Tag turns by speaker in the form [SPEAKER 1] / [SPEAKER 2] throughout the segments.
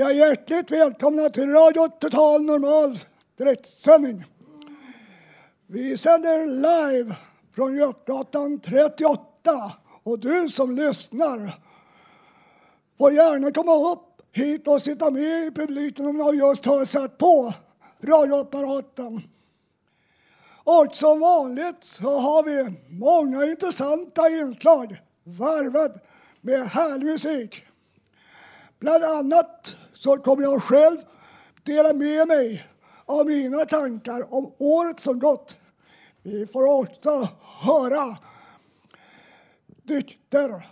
[SPEAKER 1] Ja, hjärtligt välkomna till Radio Total Normal direktsändning. Vi sänder live från Götgatan 38 och du som lyssnar får gärna komma upp hit och sitta med i publiken om du just har satt på radioapparaten. Och som vanligt så har vi många intressanta inslag varvad med härlig musik. Bland annat så kommer jag själv dela med mig av mina tankar om året som gått. Vi får också höra dikter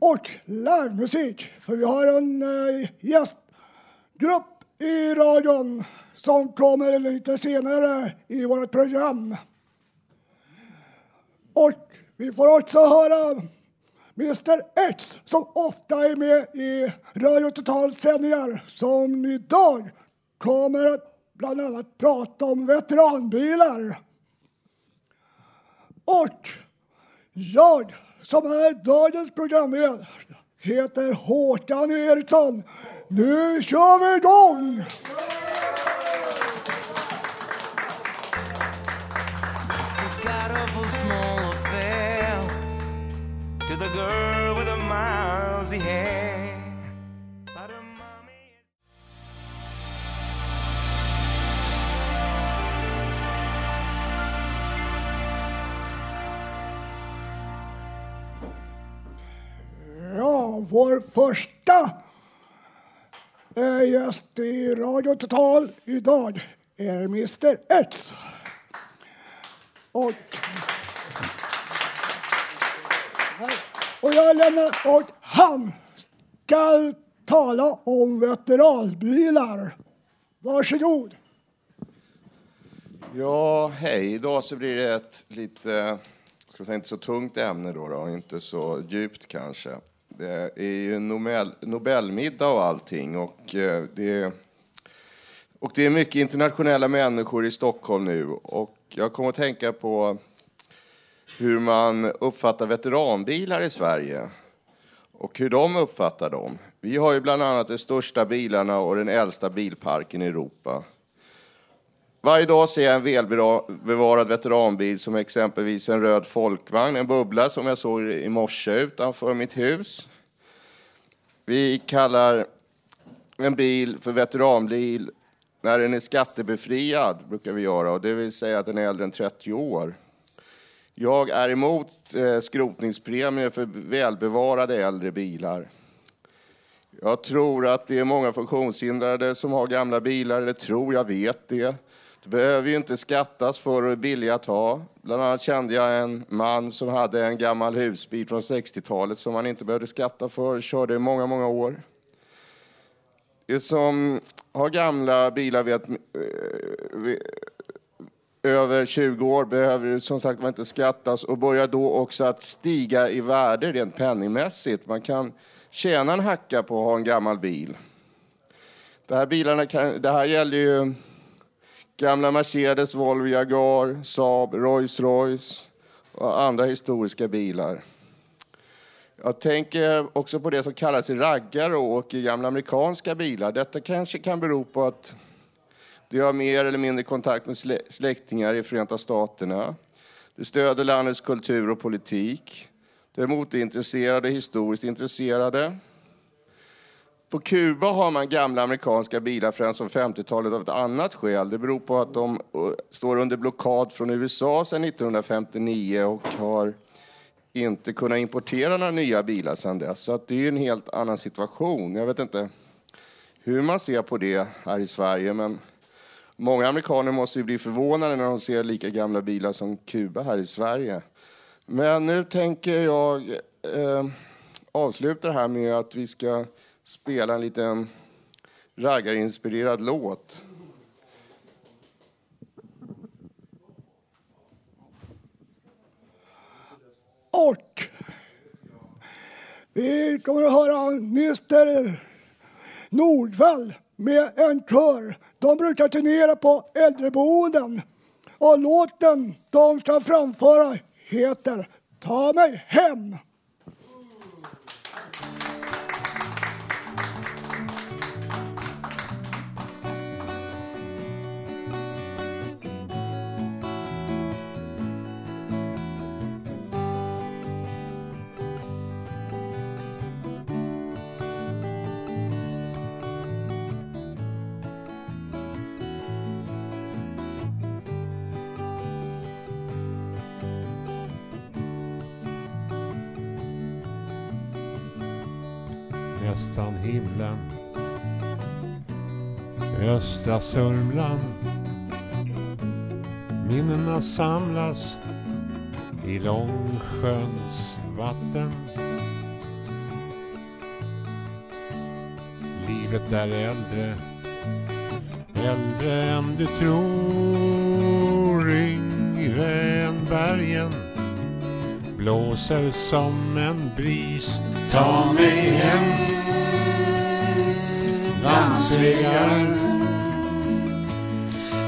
[SPEAKER 1] och livemusik. För vi har en eh, gästgrupp i radion som kommer lite senare i vårt program. Och vi får också höra Mr X som ofta är med i Radio Totals sändningar som idag kommer att bland annat prata om veteranbilar. Och jag som är dagens programledare heter Håkan Eriksson. Nu kör vi igång!
[SPEAKER 2] It's a to the girl with the mousy hair.
[SPEAKER 1] Ja, vår första eh, gäst i Radio Total idag är Mr X. Och, och jag lämnar och han ska tala om veteranbilar. Varsågod.
[SPEAKER 3] Ja, hej. Idag så blir det ett lite, ska vi säga, inte så tungt ämne då, då, inte så djupt kanske. Det är ju Nobel, Nobelmiddag och allting och eh, det, och det är mycket internationella människor i Stockholm nu och jag kommer att tänka på hur man uppfattar veteranbilar i Sverige och hur de uppfattar dem. Vi har ju bland annat de största bilarna och den äldsta bilparken i Europa. Varje dag ser jag en välbevarad veteranbil som exempelvis en röd folkvagn, en bubbla som jag såg i morse utanför mitt hus. Vi kallar en bil för veteranbil när den är skattebefriad, brukar vi göra, och det vill säga att den är äldre än 30 år. Jag är emot eh, skrotningspremier för välbevarade äldre bilar. Jag tror att det är många funktionshindrade som har gamla bilar, eller tror jag vet det. Det behöver ju inte skattas för och är billigt att ha. Bland annat kände jag en man som hade en gammal husbil från 60-talet som han inte behövde skatta för, körde i många, många år. De som har gamla bilar vet, eh, över 20 år behöver som sagt var inte skattas och börjar då också att stiga i värde rent penningmässigt. Man kan tjäna en hacka på att ha en gammal bil. Det här, bilarna kan, det här gäller ju gamla Mercedes, Volvo, Jaguar, Saab, Rolls-Royce och andra historiska bilar. Jag tänker också på det som kallas raggare och åker gamla amerikanska bilar. Detta kanske kan bero på att de har mer eller mindre kontakt med släktingar i Förenta Staterna. De stöder landets kultur och politik. Det är modeintresserade, historiskt intresserade. På Kuba har man gamla amerikanska bilar främst från 50-talet av ett annat skäl. Det beror på att de eh, står under blockad från USA sedan 1959 och har inte kunnat importera några nya bilar sedan dess. Så att det är en helt annan situation. Jag vet inte hur man ser på det här i Sverige, men många amerikaner måste ju bli förvånade när de ser lika gamla bilar som Kuba här i Sverige. Men nu tänker jag eh, avsluta det här med att vi ska spela en liten raggarinspirerad låt.
[SPEAKER 1] Och vi kommer att höra Mr Nordvall med en kör. De brukar turnera på äldreboenden. Och låten de ska framföra heter Ta mig hem.
[SPEAKER 4] Nästan himlen. Östra Sörmland. Minnena samlas i Långsjöns vatten. Livet är äldre, äldre än du tror, yngre än bergen blåser som en bris. Ta mig hem, svingar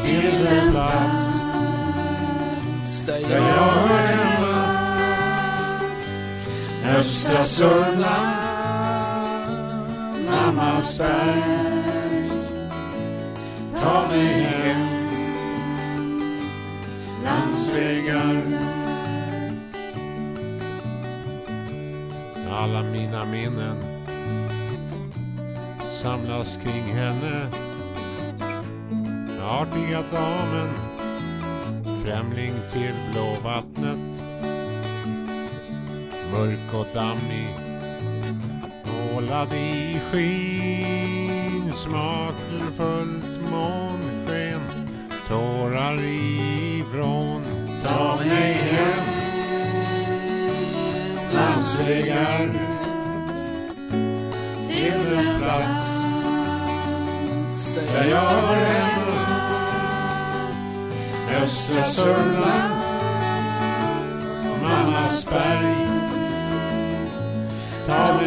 [SPEAKER 4] till en plats där jag hör hemma. Östra Sörmland, mammas berg. Ta mig hem, landsvägar alla mina minnen samlas kring henne. Artiga damen, främling till blåvattnet. Mörk och dammig, målad i skin, smakfullt månsken, tårar i vrån. Ta mig hem landsvägar där jag hör hemma. Östra Sörmland, mammas berg. Ta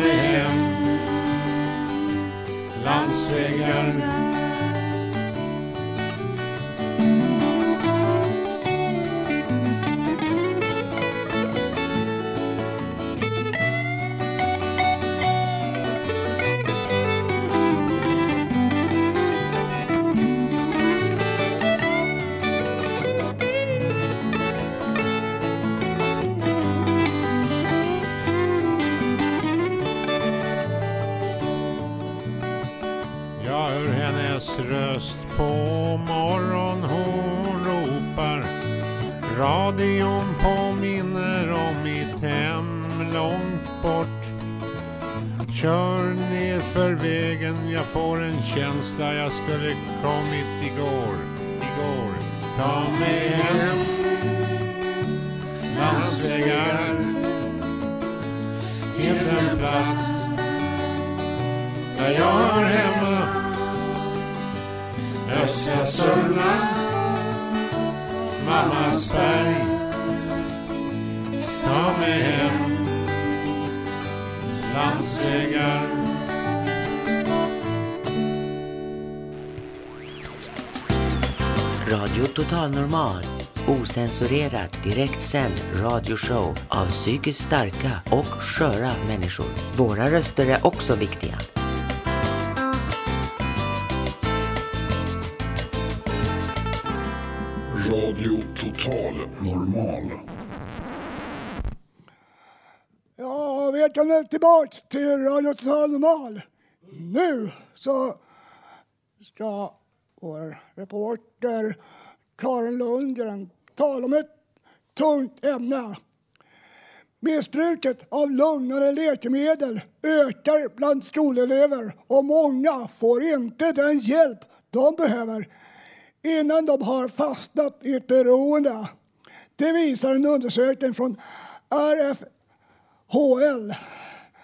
[SPEAKER 4] för vägen, jag får en känsla. Jag skulle kommit igår, igår. Ta mig hem. Landsvägar. Till den plats där jag hör hemma. Östra Sörmland. Mammas berg. Ta mig hem. Landsvägar.
[SPEAKER 5] Radio Total Normal. Osensurerad, direktsänd radioshow av psykiskt starka och sköra människor. Våra röster är också viktiga.
[SPEAKER 6] Radio Total Normal.
[SPEAKER 1] välkomna tillbaks till Radio Total Normal. Nu så ska vår reporter Karin Lundgren tala om ett tungt ämne. Missbruket av lugnare läkemedel ökar bland skolelever och många får inte den hjälp de behöver innan de har fastnat i ett beroende. Det visar en undersökning från RFHL,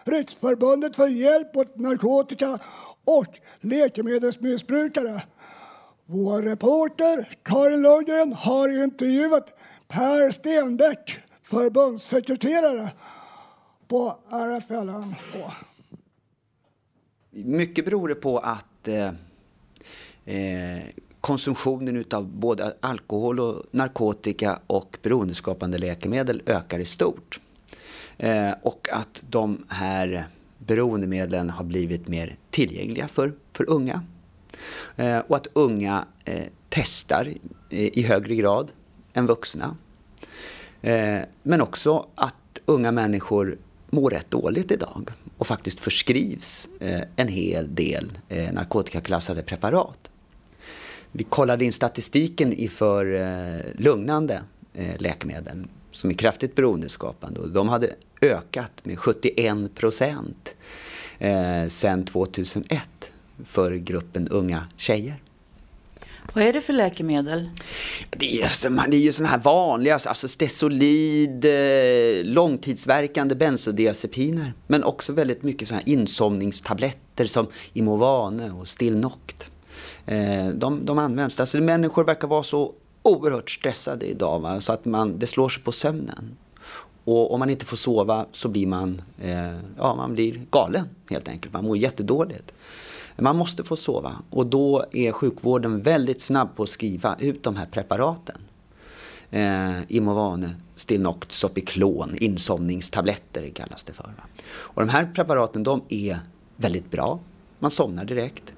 [SPEAKER 1] Riksförbundet för hjälp åt narkotika och läkemedelsmissbrukare. Vår reporter Karin Lundgren har intervjuat Per Stenbeck, förbundssekreterare på RFLN.
[SPEAKER 6] Mycket beror det på att eh, eh, konsumtionen utav både alkohol och narkotika och beroendeskapande läkemedel ökar i stort. Eh, och att de här beroendemedlen har blivit mer tillgängliga för, för unga. Eh, och att unga eh, testar i, i högre grad än vuxna. Eh, men också att unga människor mår rätt dåligt idag och faktiskt förskrivs eh, en hel del eh, narkotikaklassade preparat. Vi kollade in statistiken inför eh, lugnande eh, läkemedel som är kraftigt beroendeskapande och de hade ökat med 71 procent eh, sedan 2001 för gruppen unga tjejer.
[SPEAKER 7] Vad är det för läkemedel?
[SPEAKER 6] Det är, det är ju sådana här vanliga, alltså Stesolid, eh, långtidsverkande bensodiazepiner. Men också väldigt mycket sådana här insomningstabletter som Imovane och Stilnoct. Eh, de, de används. Alltså människor verkar vara så oerhört stressade idag va? så att man, det slår sig på sömnen. Och om man inte får sova så blir man, eh, ja, man blir galen helt enkelt. Man mår jättedåligt. Man måste få sova och då är sjukvården väldigt snabb på att skriva ut de här preparaten. Eh, Imovane, Stilnoct, Sopiklon, insomningstabletter kallas det för. Va? Och de här preparaten de är väldigt bra. Man somnar direkt.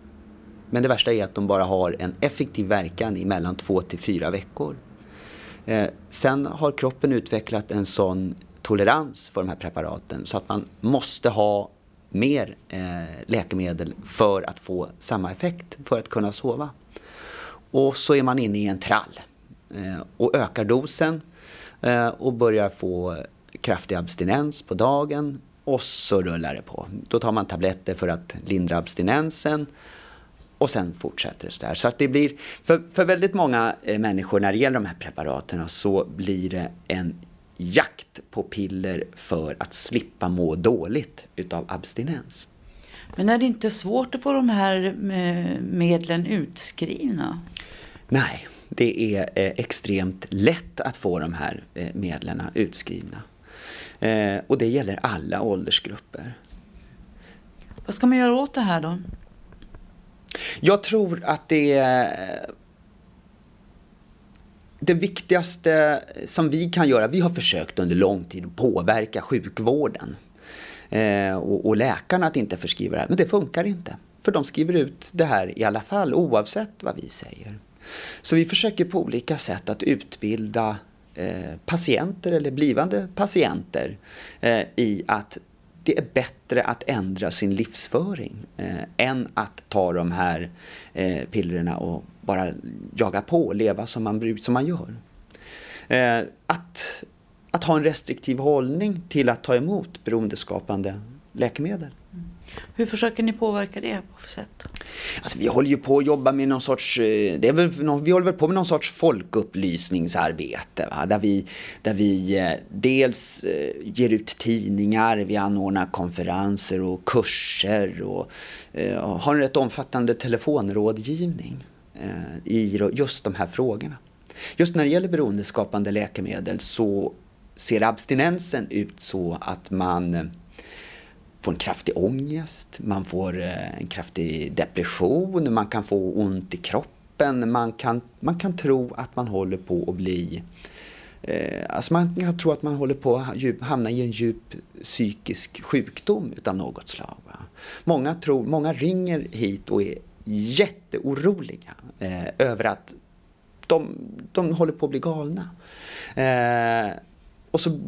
[SPEAKER 6] Men det värsta är att de bara har en effektiv verkan i mellan två till fyra veckor. Eh, sen har kroppen utvecklat en sån tolerans för de här preparaten så att man måste ha mer eh, läkemedel för att få samma effekt, för att kunna sova. Och så är man inne i en trall eh, och ökar dosen eh, och börjar få kraftig abstinens på dagen och så rullar det på. Då tar man tabletter för att lindra abstinensen och sen fortsätter det sådär. Så att det blir, för, för väldigt många eh, människor när det gäller de här preparaten så blir det en jakt på piller för att slippa må dåligt utav abstinens.
[SPEAKER 7] Men är det inte svårt att få de här eh, medlen utskrivna?
[SPEAKER 6] Nej, det är eh, extremt lätt att få de här eh, medlen utskrivna. Och det gäller alla åldersgrupper.
[SPEAKER 7] Vad ska man göra åt det här då?
[SPEAKER 6] Jag tror att det är det viktigaste som vi kan göra, vi har försökt under lång tid att påverka sjukvården eh, och, och, läkarna att inte förskriva det här, men det funkar inte. För de skriver ut det här i alla fall oavsett vad vi säger. Så vi försöker på olika sätt att utbilda eh, patienter eller blivande patienter eh, i att det är bättre att ändra sin livsföring eh, än att ta de här eh, pillerna och bara jaga på och leva som man, som man gör. Eh, att, att ha en restriktiv hållning till att ta emot beroendeskapande läkemedel.
[SPEAKER 7] Hur försöker ni påverka det på för sätt?
[SPEAKER 6] Alltså, vi håller ju på att jobba med någon sorts, eh, det är väl, vi håller väl på med någon sorts folkupplysningsarbete. Va? Där vi, där vi eh, dels eh, ger ut tidningar, vi anordnar konferenser och kurser och, och har en rätt omfattande telefonrådgivning Eh, i just de här frågorna. Just när det gäller beroendeskapande läkemedel så ser abstinensen ut så att man eh, får en kraftig ångest, man får eh, en kraftig depression, man kan få ont i kroppen, man kan, man kan tro att man håller på att bli eh, Alltså man kan tro att man håller på att hamna i en djup psykisk sjukdom utav något slag. Va? Många, tror, många ringer hit och är jätteoroliga eh, över att de, de håller på att bli galna. Eh, och, så,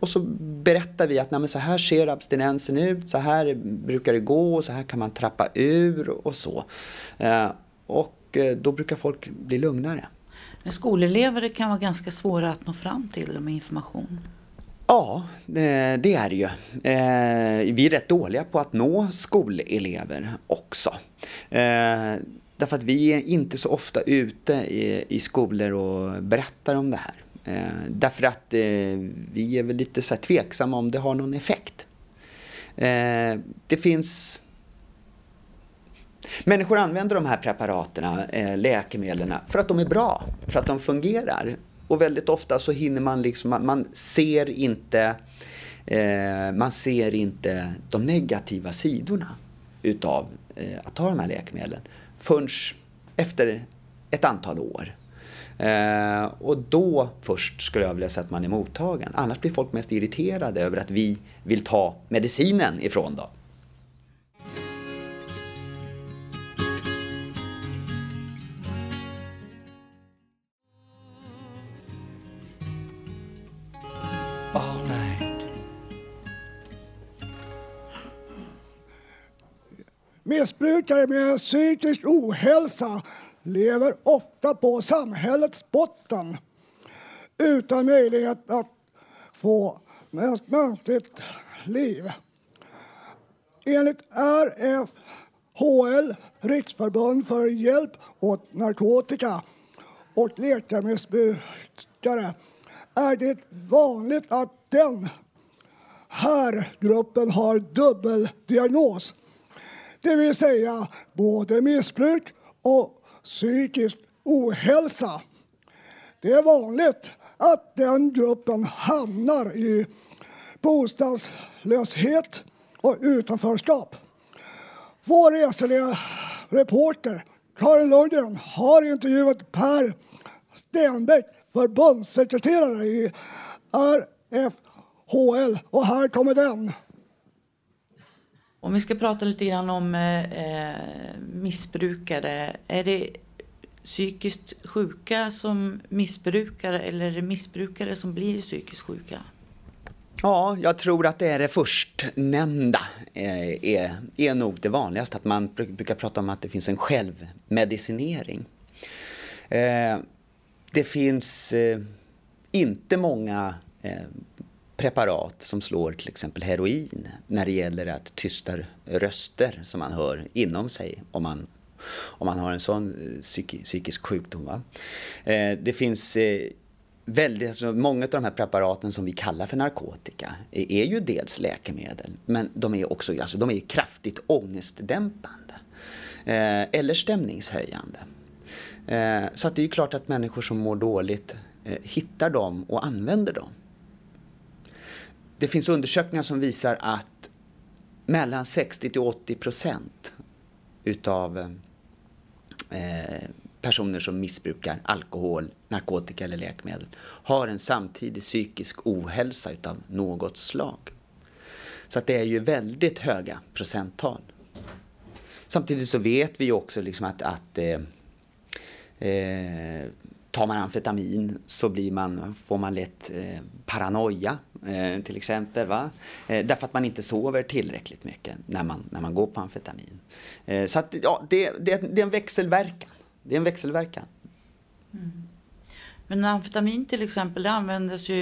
[SPEAKER 6] och så berättar vi att nej, så här ser abstinensen ut, så här brukar det gå, så här kan man trappa ur och så. Eh, och eh, då brukar folk bli lugnare.
[SPEAKER 7] Men skolelever kan vara ganska svåra att nå fram till med information.
[SPEAKER 6] Ja, eh, det är det ju. Eh, vi är rätt dåliga på att nå skolelever också. Därför att vi är inte så ofta ute i skolor och berättar om det här. Eh, därför att eh, vi är väl lite så här tveksamma om det har någon effekt. Eh, det finns Människor använder de här preparaten, läkemedlen, för att de är bra, för att de fungerar. Och väldigt ofta så hinner man liksom, man ser inte, eh, man ser inte de negativa sidorna utav eh, att ta de här läkemedlen förrän efter ett antal år. Eh, och då först skulle jag vilja säga att man är mottagen. Annars blir folk mest irriterade över att vi vill ta medicinen ifrån dem.
[SPEAKER 1] Missbrukare med psykisk ohälsa lever ofta på samhällets botten utan möjlighet att få ett mänskligt liv. Enligt RFHL, Riksförbund för hjälp åt narkotika och läkarmissbrukare, är det vanligt att den här gruppen har dubbeldiagnos det vill säga både missbruk och psykisk ohälsa. Det är vanligt att den gruppen hamnar i bostadslöshet och utanförskap. Vår reseliga reporter Karin Lundgren har intervjuat Per Stenbeck, förbundssekreterare i RFHL. Och här kommer den.
[SPEAKER 7] Om vi ska prata lite grann om eh, eh, missbrukare. Är det psykiskt sjuka som missbrukar eller är det missbrukare som blir psykiskt sjuka?
[SPEAKER 6] Ja, jag tror att det är det förstnämnda eh, är, är nog det vanligaste. Att man brukar prata om att det finns en självmedicinering. Eh, det finns eh, inte många eh, preparat som slår till exempel heroin när det gäller att tysta röster som man hör inom sig om man, om man har en sån eh, psyki, psykisk sjukdom. Va? Eh, det finns eh, väldigt, alltså många av de här preparaten som vi kallar för narkotika är, är ju dels läkemedel men de är också alltså, de är kraftigt ångestdämpande eh, eller stämningshöjande. Eh, så att det är ju klart att människor som mår dåligt eh, hittar dem och använder dem det finns undersökningar som visar att mellan 60 till 80 procent utav eh, personer som missbrukar alkohol, narkotika eller läkemedel har en samtidig psykisk ohälsa utav något slag. Så att det är ju väldigt höga procenttal. Samtidigt så vet vi ju också liksom att, att eh, eh, tar man amfetamin så blir man, får man lätt eh, paranoia eh, till exempel. Va? Eh, därför att man inte sover tillräckligt mycket när man, när man går på amfetamin. Eh, så att, ja, det, det, det, är en växelverkan. Det är en växelverkan.
[SPEAKER 7] Mm. Men amfetamin till exempel, det användes ju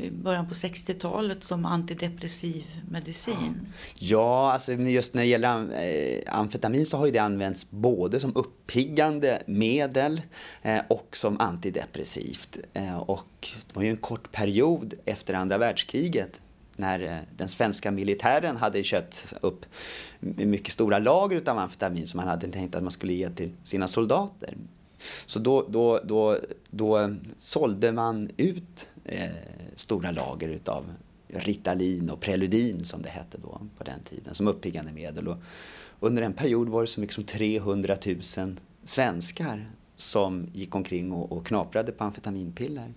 [SPEAKER 7] i början på 60-talet som antidepressiv medicin.
[SPEAKER 6] Ja, alltså just när det gäller eh, amfetamin så har ju det använts både som uppiggande medel eh, och som antidepressivt. Eh, och det var ju en kort period efter andra världskriget när den svenska militären hade köpt upp mycket stora lager av amfetamin som man hade tänkt att man skulle ge till sina soldater. Så då, då, då, då sålde man ut eh, stora lager utav Ritalin och Preludin som det hette då på den tiden som uppiggande medel. Och under en period var det så mycket som 300 000 svenskar som gick omkring och, och knaprade på amfetaminpiller.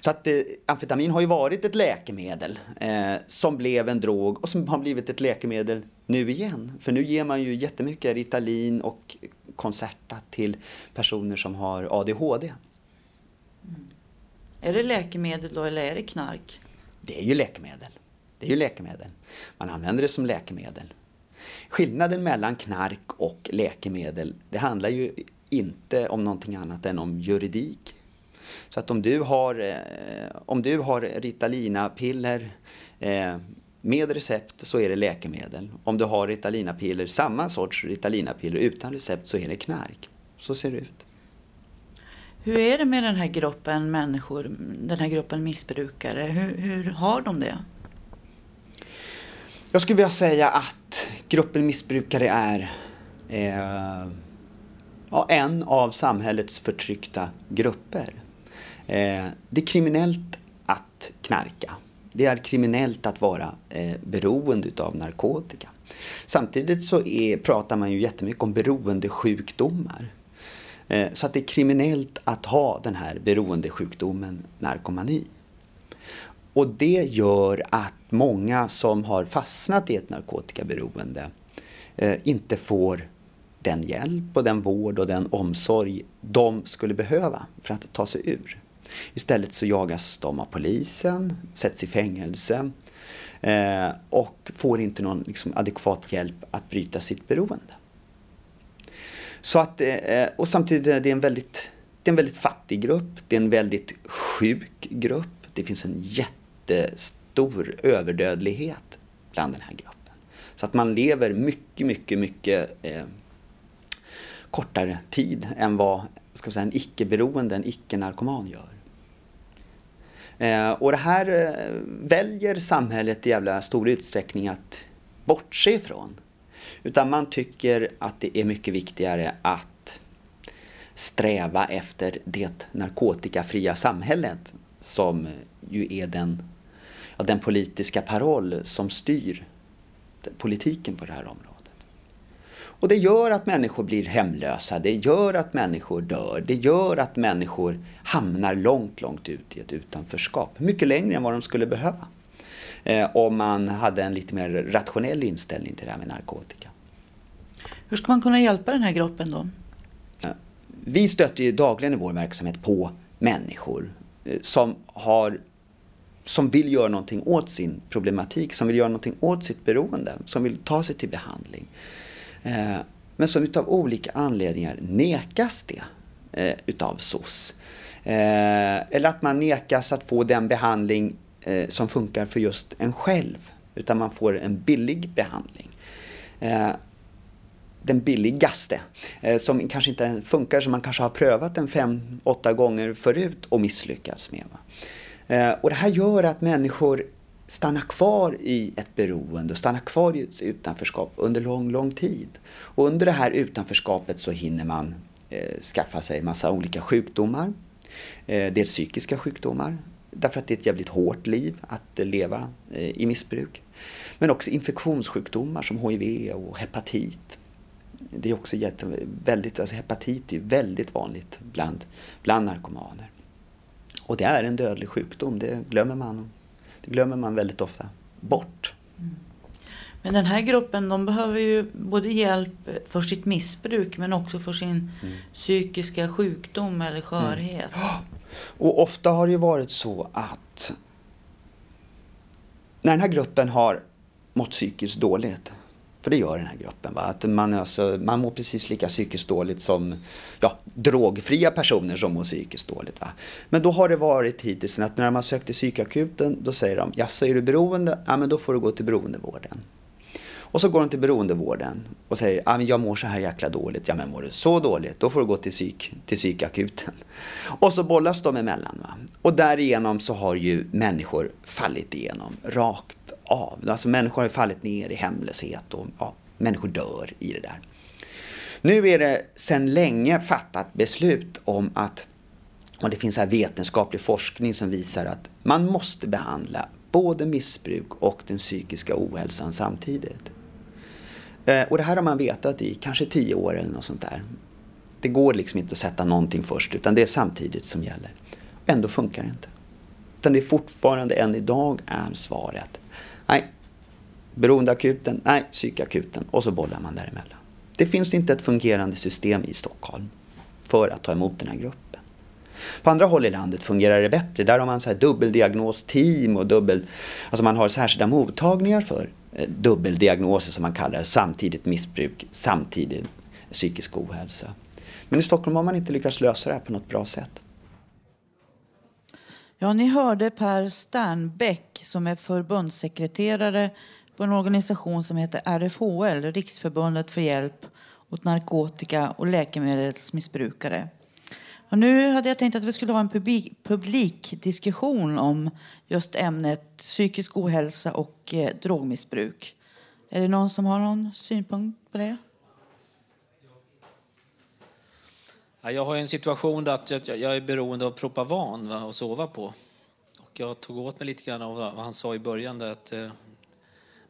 [SPEAKER 6] Så att eh, amfetamin har ju varit ett läkemedel eh, som blev en drog och som har blivit ett läkemedel nu igen. För nu ger man ju jättemycket Ritalin och Concerta till personer som har ADHD.
[SPEAKER 7] Mm. Är det läkemedel då eller är det knark?
[SPEAKER 6] Det är ju läkemedel. Det är ju läkemedel. Man använder det som läkemedel. Skillnaden mellan knark och läkemedel, det handlar ju inte om någonting annat än om juridik. Så att om du har, eh, om du har Ritalina-piller eh, med recept så är det läkemedel. Om du har Ritalina-piller, samma sorts Ritalina-piller utan recept så är det knark. Så ser det ut.
[SPEAKER 7] Hur är det med den här gruppen människor, den här gruppen missbrukare? Hur, hur har de det?
[SPEAKER 6] Jag skulle vilja säga att gruppen missbrukare är eh, ja, en av samhällets förtryckta grupper. Eh, det är kriminellt att knarka. Det är kriminellt att vara eh, beroende av narkotika. Samtidigt så är, pratar man ju jättemycket om beroendesjukdomar. Eh, så att det är kriminellt att ha den här beroendesjukdomen narkomani. Och det gör att många som har fastnat i ett narkotikaberoende eh, inte får den hjälp och den vård och den omsorg de skulle behöva för att ta sig ur. Istället så jagas de av polisen, sätts i fängelse eh, och får inte någon liksom, adekvat hjälp att bryta sitt beroende. Så att, eh, och samtidigt är det en väldigt, det är en väldigt fattig grupp, det är en väldigt sjuk grupp. Det finns en jättestor överdödlighet bland den här gruppen. Så att man lever mycket, mycket, mycket eh, kortare tid än vad ska säga, en icke-beroende, en icke-narkoman gör. Eh, och det här eh, väljer samhället i jävla stor utsträckning att bortse ifrån. Utan man tycker att det är mycket viktigare att sträva efter det narkotikafria samhället som ju är den, ja, den politiska paroll som styr politiken på det här området. Och det gör att människor blir hemlösa, det gör att människor dör, det gör att människor hamnar långt, långt ut i ett utanförskap. Mycket längre än vad de skulle behöva. Eh, om man hade en lite mer rationell inställning till det här med narkotika.
[SPEAKER 7] Hur ska man kunna hjälpa den här gruppen då?
[SPEAKER 6] Vi stöter ju dagligen i vår verksamhet på människor eh, som har som vill göra någonting åt sin problematik, som vill göra någonting åt sitt beroende, som vill ta sig till behandling. Eh, men som utav olika anledningar nekas det eh, utav SOS. Eh, eller att man nekas att få den behandling eh, som funkar för just en själv. Utan man får en billig behandling eh, den billigaste. Som kanske inte funkar, som man kanske har prövat en fem, åtta gånger förut och misslyckats med. Och det här gör att människor stanna kvar i ett beroende och stanna kvar i ett utanförskap under lång, lång tid. Och under det här utanförskapet så hinner man eh, skaffa sig massa olika sjukdomar. Eh, dels psykiska sjukdomar, därför att det är ett jävligt hårt liv att eh, leva eh, i missbruk. Men också infektionssjukdomar som HIV och hepatit det är också jätte, väldigt, alltså hepatit är ju väldigt vanligt bland, bland narkomaner. Och det är en dödlig sjukdom, det glömmer man, det glömmer man väldigt ofta bort. Mm.
[SPEAKER 7] Men den här gruppen de behöver ju både hjälp för sitt missbruk men också för sin mm. psykiska sjukdom eller skörhet. Mm.
[SPEAKER 6] Och ofta har det ju varit så att när den här gruppen har mått psykiskt dåligt för det gör den här gruppen. Va? Att man, alltså, man mår precis lika psykiskt dåligt som ja, drogfria personer som mår psykiskt dåligt. Va? Men då har det varit hittills att när man sökt till psykakuten då säger de, jaså är du beroende? Ja men då får du gå till beroendevården. Och så går de till beroendevården och säger, ja men jag mår så här jäkla dåligt. Ja men mår du så dåligt, då får du gå till, psyk, till psykakuten. Och så bollas de emellan. Va? Och därigenom så har ju människor fallit igenom rakt av. Alltså människor har fallit ner i hemlöshet och ja, människor dör i det där. Nu är det sedan länge fattat beslut om att, och det finns här vetenskaplig forskning som visar att man måste behandla både missbruk och den psykiska ohälsan samtidigt. Eh, och det här har man vetat i kanske tio år eller något sånt där. Det går liksom inte att sätta någonting först utan det är samtidigt som gäller. Ändå funkar det inte. Utan det är fortfarande än idag är svaret Nej. Beroendeakuten, nej, psykakuten. Och så bollar man däremellan. Det finns inte ett fungerande system i Stockholm för att ta emot den här gruppen. På andra håll i landet fungerar det bättre. Där har man så här dubbeldiagnosteam och dubbel... Alltså man har särskilda mottagningar för eh, dubbeldiagnoser som man kallar det. Samtidigt missbruk, samtidigt psykisk ohälsa. Men i Stockholm har man inte lyckats lösa det här på något bra sätt.
[SPEAKER 7] Ja, ni hörde Per Sternbäck som är förbundssekreterare på en organisation som heter RFHL, Riksförbundet för hjälp åt narkotika och läkemedelsmissbrukare. Och nu hade jag tänkt att vi skulle ha en publik, publikdiskussion om just ämnet psykisk ohälsa och eh, drogmissbruk. Är det någon som har någon synpunkt på det?
[SPEAKER 8] Ja, jag har en situation där jag, är beroende av Propavan va, att sova på. Och jag tog åt mig lite grann av vad han sa i början, där att eh,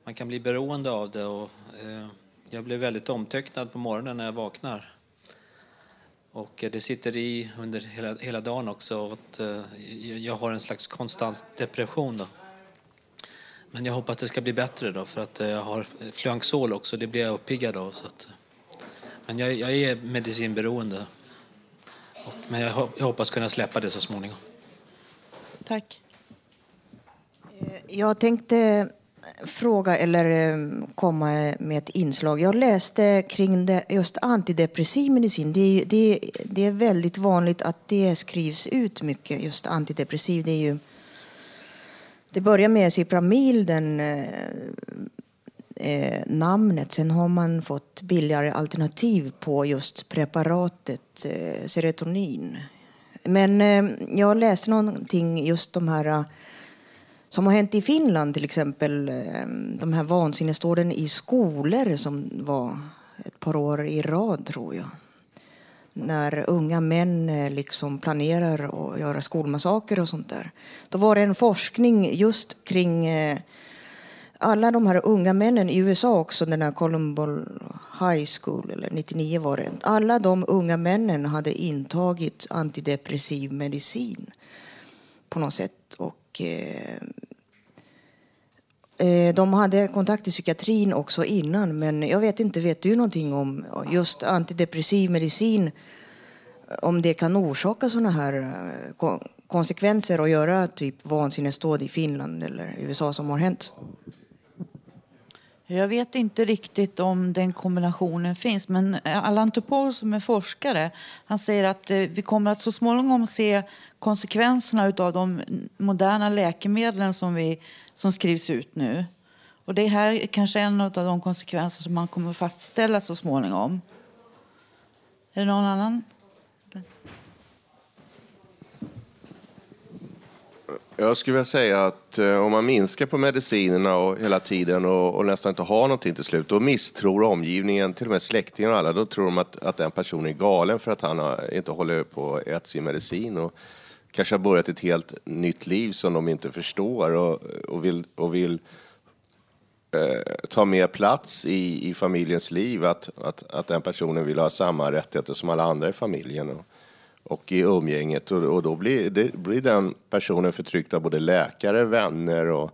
[SPEAKER 8] man kan bli beroende av det. Och, eh, jag blev väldigt omtöcknad på morgonen när jag vaknar. Och eh, det sitter i under hela, hela dagen också. Att, eh, jag- har en slags konstant depression. Då. Men jag hoppas det ska bli bättre då, för att eh, jag har Fluanxol också. Det blir jag uppiggad av. Så att, eh. men jag, jag är medicinberoende. Men jag, hoppas kunna släppa det så småningom.
[SPEAKER 7] Tack.
[SPEAKER 9] Eh, jag tänkte eh, fråga eller eh, komma med ett inslag. Jag läste kring det, just antidepressiv medicin. Det är, det, det är väldigt vanligt att det skrivs ut mycket, just antidepressiv. Det, är ju, det börjar med Cipramil, den eh, namnet. Sen har man fått billigare alternativ på just preparatet eh, serotonin. Men eh, jag läste någonting just de här eh, som har hänt i Finland till exempel. Eh, de här vansinnesdåden i skolor som var ett par år i rad tror jag. När unga män eh, liksom planerar att göra skolmassaker och sånt där. Då var det en forskning just kring eh, alla de här unga männen i USA också, den här Columbo High School, eller 99 var det. Alla de unga männen hade intagit antidepressiv medicin på något sätt. Och, eh, eh, de hade kontakt i psykiatrin också innan, men jag vet inte, vet du någonting om just antidepressiv medicin? Om det kan orsaka sådana här eh, konsekvenser och göra typ vansinnesdåd i Finland eller USA som har hänt?
[SPEAKER 7] Jag vet inte riktigt om den kombinationen finns, men Allan Tupol som är forskare, han säger att eh, vi kommer att så småningom se konsekvenserna av de moderna läkemedlen som, vi, som skrivs ut nu. Och det här är kanske en av de konsekvenser som man kommer att fastställa så småningom. Är det någon annan?
[SPEAKER 3] Jag skulle vilja säga att eh, om man minskar på medicinerna och hela tiden och, och nästan inte har någonting till slut, då misstror omgivningen, till och med släktingar och alla, då tror de att, att den personen är galen för att han har, inte håller på att äta sin medicin och kanske har börjat ett helt nytt liv som de inte förstår och, och vill, och vill eh, ta mer plats i, i familjens liv, att, att, att den personen vill ha samma rättigheter som alla andra i familjen. Och, och i umgänget. Och, och då blir, det, blir den personen förtryckt av både läkare, vänner och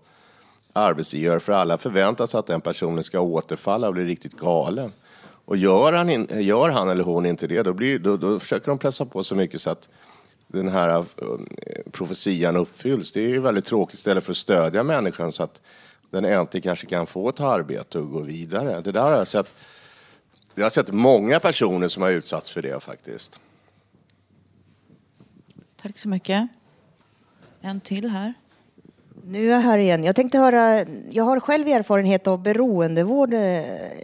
[SPEAKER 3] arbetsgivare. För alla förväntar sig att den personen ska återfalla och bli riktigt galen. Och gör han, in, gör han eller hon inte det, då, blir, då, då försöker de pressa på så mycket så att den här eh, profetian uppfylls. Det är ju väldigt tråkigt istället för att stödja människan så att den äntligen kanske kan få ett arbete och gå vidare. Det där har jag sett. Jag har sett många personer som har utsatts för det faktiskt.
[SPEAKER 7] Tack så mycket. En till här.
[SPEAKER 9] Nu är jag här igen. Jag tänkte höra, jag har själv erfarenhet av beroendevård eh,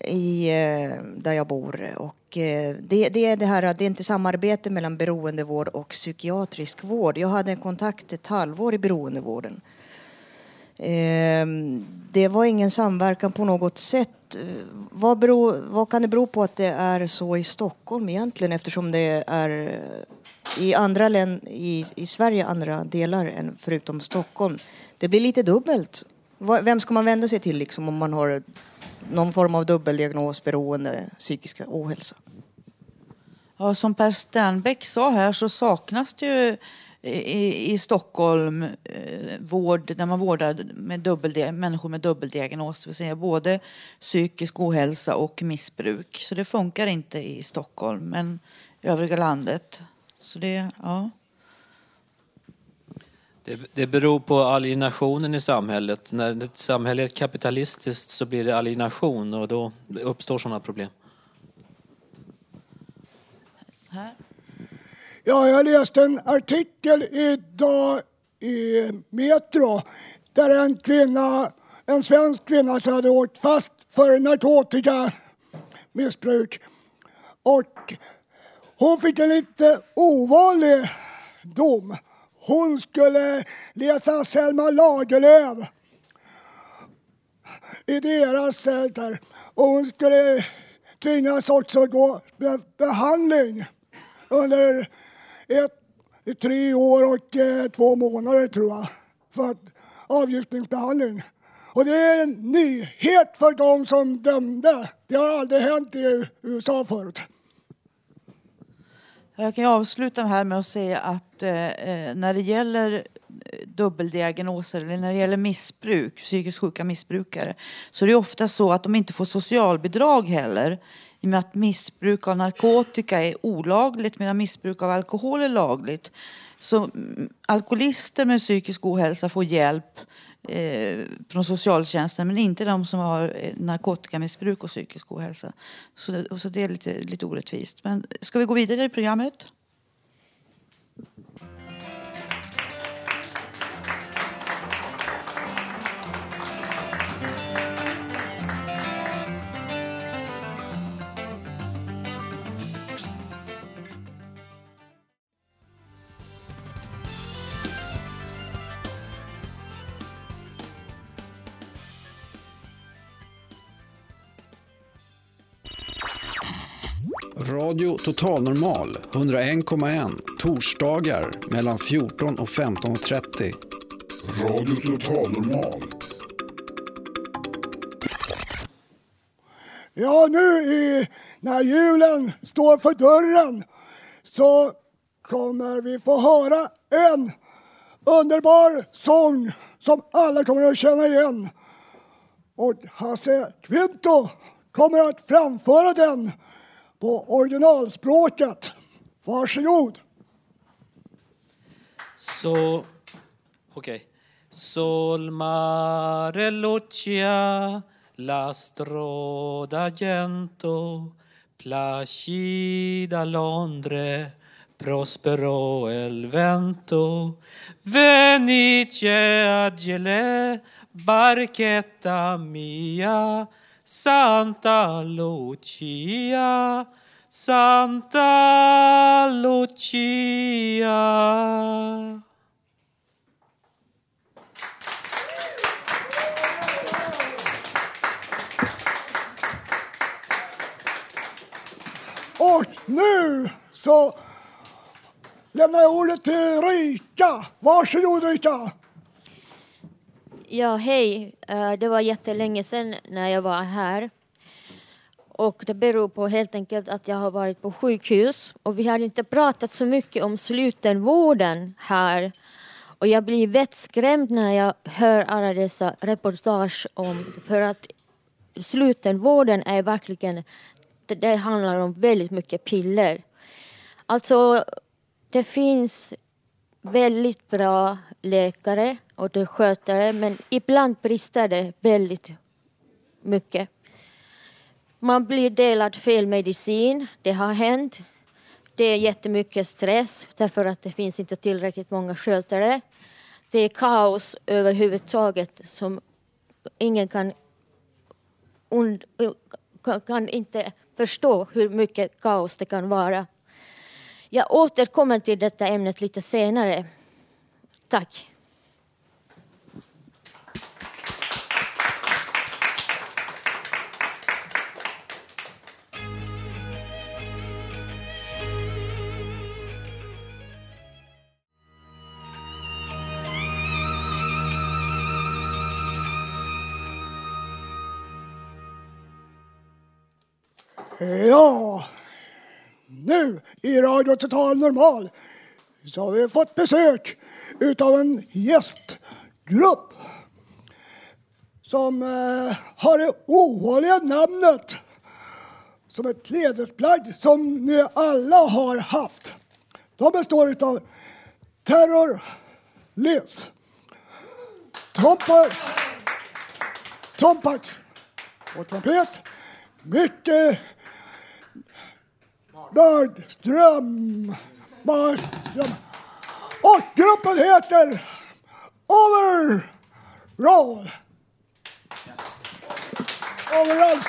[SPEAKER 9] i, eh, där jag bor. Och eh, det, det, är det, här, det är inte samarbete mellan beroendevård och psykiatrisk vård. Jag hade en kontakt ett halvår i beroendevården. Ehm, det var ingen samverkan på något sätt. Vad, beror, vad kan det bero på att det är så i Stockholm egentligen eftersom det är i andra län, i, i Sverige andra delar än förutom Stockholm. Det blir lite dubbelt. Vem ska man vända sig till liksom, om man har någon form av dubbeldiagnos, beroende, psykisk ohälsa?
[SPEAKER 7] Ja, som Per Sternbäck sa här så saknas det ju i, i Stockholm eh, vård där man vårdar med människor med dubbeldiagnos, det vill säga både psykisk ohälsa och missbruk. Så det funkar inte i Stockholm, men i övriga landet. Så det, ja.
[SPEAKER 8] Det, det beror på alienationen i samhället. När ett samhälle är kapitalistiskt så blir det alienation och då uppstår sådana problem.
[SPEAKER 1] Ja, jag läste en artikel idag i Metro där en kvinna, en svensk kvinna som hade åkt fast för narkotikamissbruk. Och hon fick en lite ovanlig dom. Hon skulle läsa Selma Lagerlöf i deras center. Och hon skulle tvingas också gå be behandling under ett, tre år och eh, två månader tror jag. För att, avgiftningsbehandling. Och det är en nyhet för de som dömde. Det har aldrig hänt i USA förut.
[SPEAKER 7] Jag kan avsluta här med att säga att eh, eh när det gäller eh, dubbeldiagnoser eller när det gäller missbruk, psykiskt sjuka missbrukare, så är det ofta så att de inte får socialbidrag heller. I och med att missbruk av narkotika är olagligt medan missbruk av alkohol är lagligt. Så mm, alkoholister med psykisk ohälsa får hjälp eh, från socialtjänsten men inte de som har eh, narkotikamissbruk och psykisk ohälsa. Så det, så det är lite, lite orättvist. Men ska vi gå vidare i programmet?
[SPEAKER 10] Radio Total Normal 101,1 torsdagar mellan 14 och 15.30.
[SPEAKER 11] Radio Total Normal.
[SPEAKER 1] Ja, nu i, när julen står för dörren så kommer vi få höra en underbar sång som alla kommer att känna igen. Och Hasse Kvinto kommer att framföra den på originalspråket. Varsågod.
[SPEAKER 8] Så, okej. Okay. Sol mare lucia la stroda gento placida Londre prospero el vento venice agile barchetta mia Santa Lucia, Santa Lucia.
[SPEAKER 1] Och nu så lämnar jag ordet till Rika. Varsågod Rika.
[SPEAKER 12] Ja, hej. Eh, det var jättelänge sedan när jag var här. Och det beror på helt enkelt att jag har varit på sjukhus och vi har inte pratat så mycket om slutenvården här. Och jag blir vettskrämd när jag hör alla dessa reportage om för att slutenvården är verkligen, det handlar om väldigt mycket piller. Alltså, det finns väldigt bra läkare och det skötare men ibland brister det väldigt mycket. Man blir delad fel medicin, det har hänt. Det är jättemycket stress därför att det finns inte tillräckligt många skötare. Det är kaos överhuvudtaget som ingen kan, kan inte förstå hur mycket kaos det kan vara. Jag återkommer till detta ämnet lite senare. Tack.
[SPEAKER 1] Ja, nu i Radio Total Normal så har vi fått besök utav en gästgrupp som eh, har det ovanliga namnet som ett klädesplagg som ni alla har haft. De består utav Terror Liz, Trompa, Trompax och trumpet. Micke Nordström. Marström. Och gruppen heter Overall. Overall.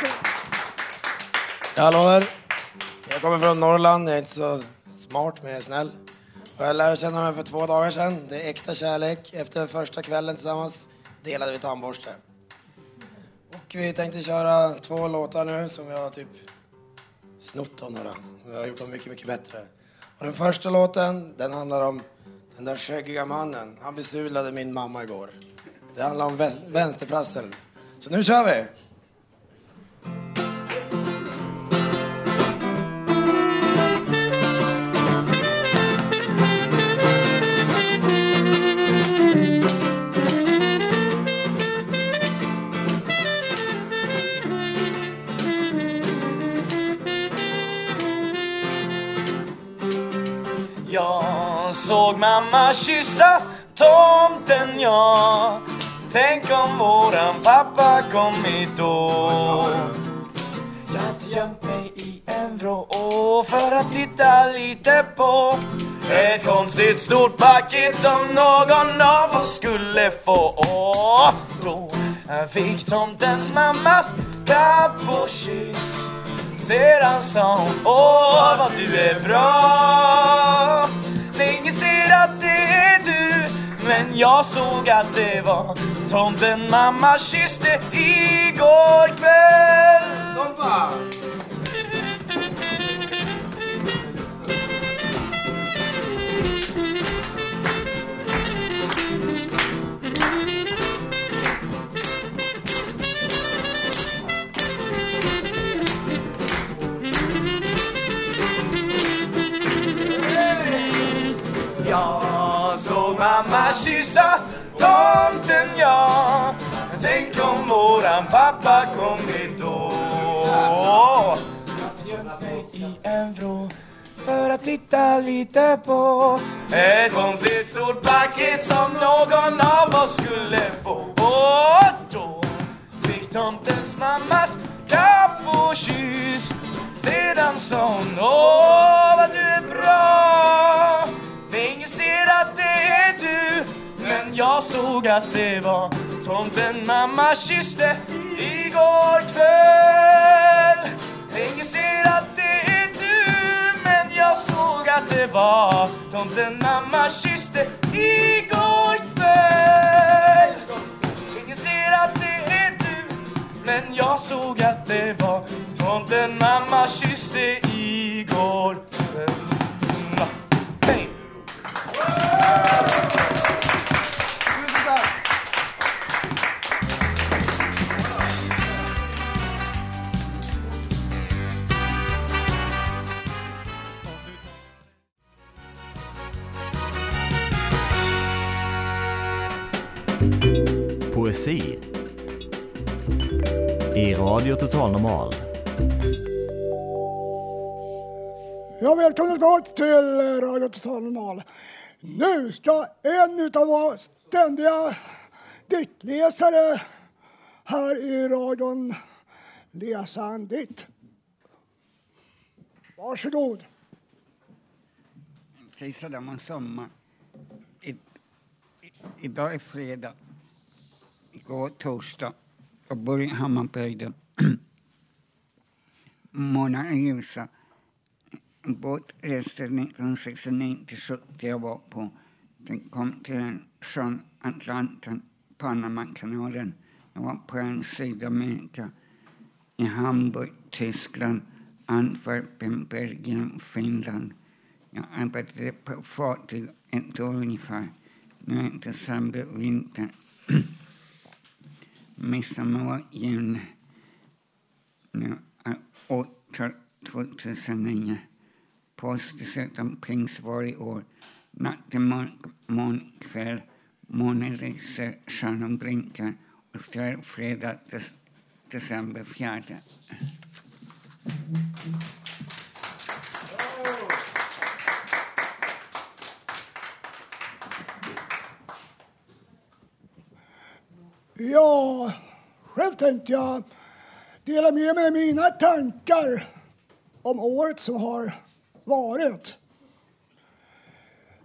[SPEAKER 13] Jag lovar. Jag kommer från Norrland. Jag är inte så smart, men jag är snäll. Och jag lärde känna mig för två dagar sedan. Det är äkta kärlek. Efter första kvällen tillsammans delade vi tandborste. Och vi tänkte köra två låtar nu som vi har typ snott av några. Jag har gjort dem mycket, mycket bättre. Och den första låten, den handlar om den där skäggiga mannen. Han besudlade min mamma igår. Det handlar om vänsterprassel. Så nu kör vi!
[SPEAKER 2] Såg mamma kyssa tomten ja. Tänk om våran pappa kommit då Jag hade gömt mig i en vrå för att titta lite på ett konstigt stort paket som någon av oss skulle få. Och då fick tomtens mammas kapp och kyss. Sedan sa hon Åh vad du är bra. Ingen ser att det är du Men jag såg att det var tomten mamma kysste igår kväll Tompa! Får mamma kyssa tomten ja. Tänk om våran pappa kommit då. Gömt mig i en vrå för att titta lite på. Ett konstigt stort paket som någon av oss skulle få. Och då fick tomtens mammas klapp och kyss. Sedan sa hon Åh vad du är bra. Ingen ser att det är du Men jag såg att det var tomten mamma kysste igår kväll. Ingen ser att det är du Men jag såg att det var tomten mamma kysste igår kväll. Ingen ser att det är du Men jag såg att det var tomten mamma kysste igår kväll.
[SPEAKER 14] Poesi i Radio Total Normal.
[SPEAKER 1] Ja, välkomna tillbaka till Radio Total Normal. Nu ska en av våra ständiga diktläsare här i radion läsa en dikt. Varsågod.
[SPEAKER 15] Prisade man sommar. I, i, idag är fredag. Igår torsdag. Jag bor i Hammarbyhöjden. Månaden ljusa. Reste 1969 till 70 jag var på. Den kom till en sjön Atlanten, Panamakanalen. Jag var på en Sydamerika. I Hamburg, Tyskland, Antwerpen, Belgien, Finland. Jag arbetade på fartyg ett år ungefär. Nu är det december, vinter. Midsommar, juni. Nu eh, är 2009. Påsk dessutom pingst i år. Natt till mörk kväll. Månen lyser, stjärnan blinkar. Och så är fredag des- december 4.
[SPEAKER 1] Ja, själv tänkte jag dela med mig mina tankar om året som har varit.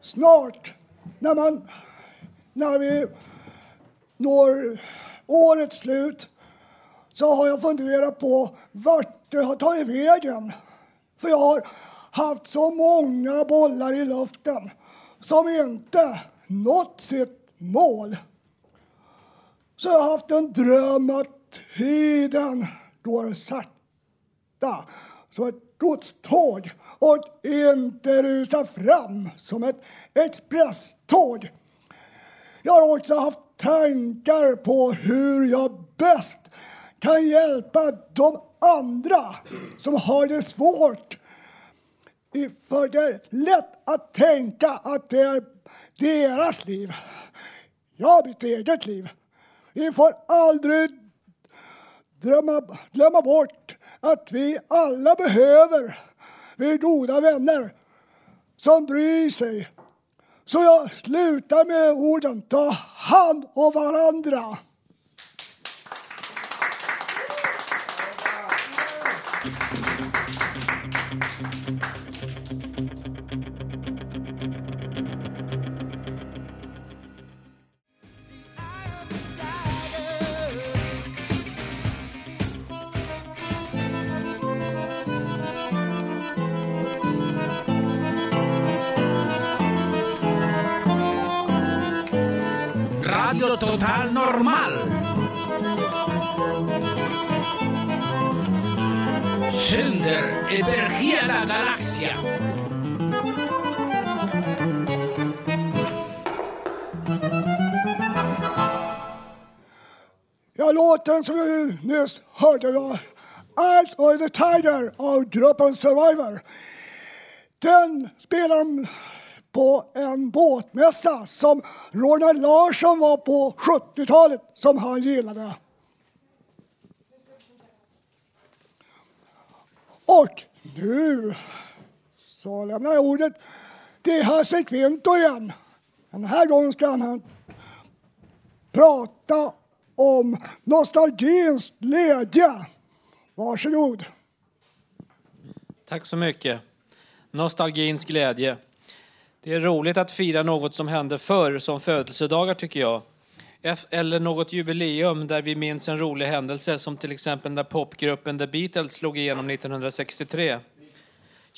[SPEAKER 1] Snart, när, man, när vi når årets slut så har jag funderat på vart det har tagit vägen. För jag har haft så många bollar i luften som inte nått sitt mål. Så jag har haft en dröm att tiden går sakta som ett godståg och inte rusar fram som ett expresståg. Jag har också haft tankar på hur jag bäst kan hjälpa de andra som har det svårt. För det är lätt att tänka att det är deras liv. Jag har mitt eget liv. Vi får aldrig drömma, glömma bort att vi alla behöver vi goda vänner som bryr sig. Så jag slutar med orden ta hand om varandra.
[SPEAKER 16] Total Normal. Sänder över hela galaxen.
[SPEAKER 1] Ja, låten som vi nyss hörde var Eyes of the Tiger av gruppen Survivor. Den spelar på en båtmässa som Ronald Larsson var på 70-talet som han gillade. Och nu så lämnar jag ordet till Hasse Kvinto igen. Den här gången ska han prata om nostalgins glädje. Varsågod.
[SPEAKER 8] Tack så mycket. Nostalgins glädje. Det är roligt att fira något som hände förr som födelsedagar tycker jag. Eller något jubileum där vi minns en rolig händelse som till exempel när popgruppen The Beatles slog igenom 1963.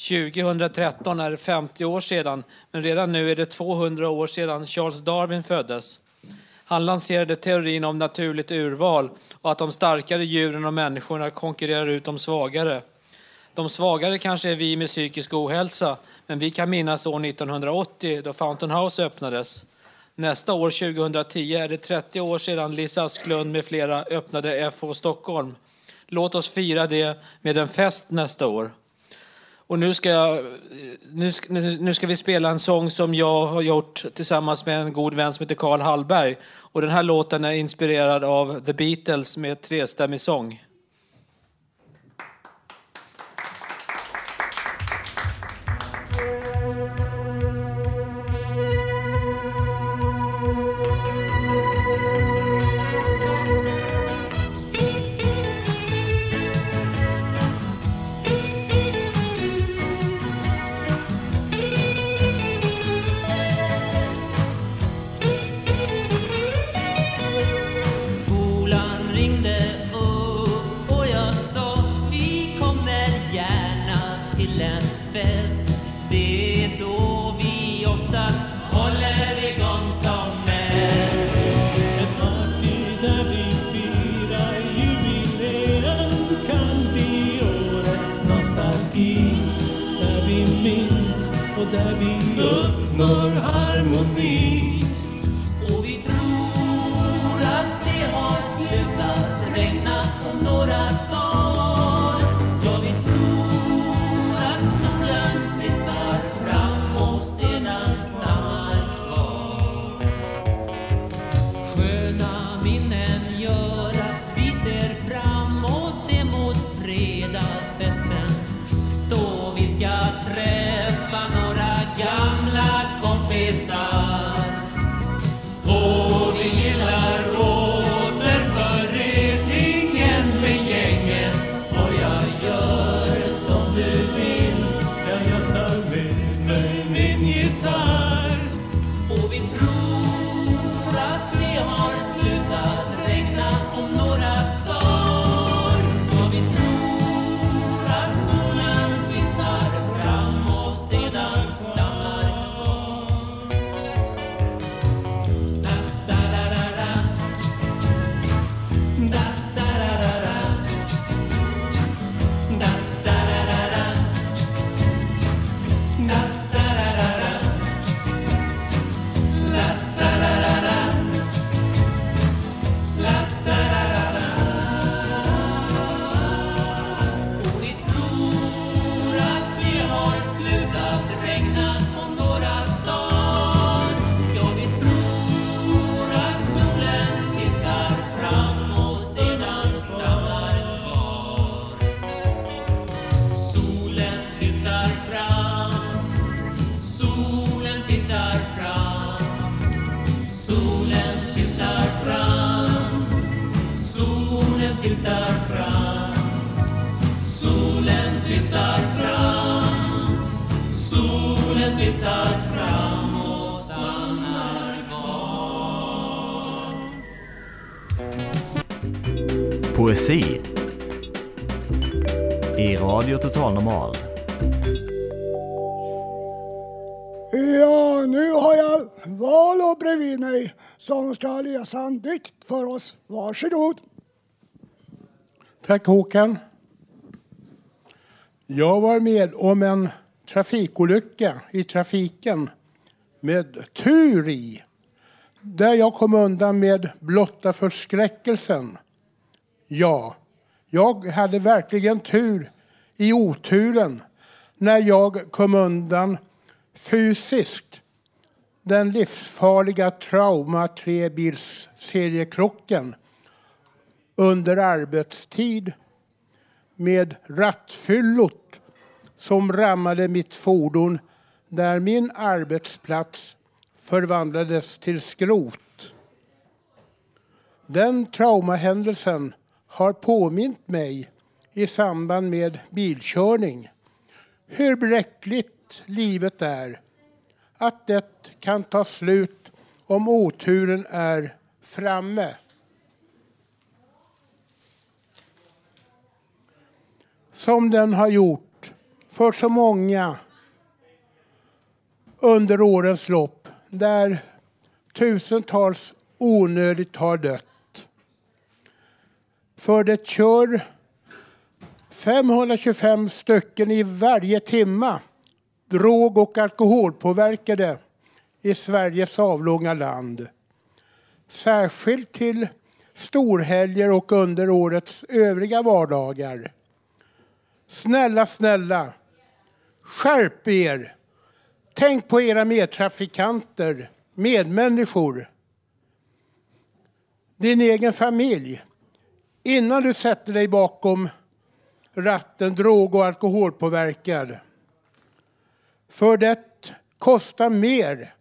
[SPEAKER 8] 2013 är det 50 år sedan, men redan nu är det 200 år sedan Charles Darwin föddes. Han lanserade teorin om naturligt urval och att de starkare djuren och människorna konkurrerar ut de svagare. De svagare kanske är vi med psykisk ohälsa, men vi kan minnas år 1980 då Fountain House öppnades. Nästa år, 2010, är det 30 år sedan Lisa Asklund med flera öppnade FH Stockholm. Låt oss fira det med en fest nästa år. Och nu ska, jag, nu, ska, nu ska vi spela en sång som jag har gjort tillsammans med en god vän som heter Karl Hallberg. Och den här låten är inspirerad av The Beatles med trestämmig sång.
[SPEAKER 14] Total Normal.
[SPEAKER 1] Ja, nu har jag Valo bredvid mig som ska läsa en dikt för oss. Varsågod.
[SPEAKER 17] Tack Håkan. Jag var med om en trafikolycka i trafiken med tur i. Där jag kom undan med blotta förskräckelsen. Ja, jag hade verkligen tur i oturen när jag kom undan fysiskt den livsfarliga trauma trebils seriekrocken under arbetstid med rattfyllot som rammade mitt fordon där min arbetsplats förvandlades till skrot. Den traumahändelsen har påmint mig i samband med bilkörning hur bräckligt livet är. Att det kan ta slut om oturen är framme. Som den har gjort för så många under årens lopp där tusentals onödigt har dött. För det kör 525 stycken i varje timma drog och alkoholpåverkade i Sveriges avlånga land. Särskilt till storhelger och under årets övriga vardagar. Snälla, snälla, skärp er! Tänk på era medtrafikanter, medmänniskor, din egen familj innan du sätter dig bakom ratten drog och alkoholpåverkad. För det kostar mer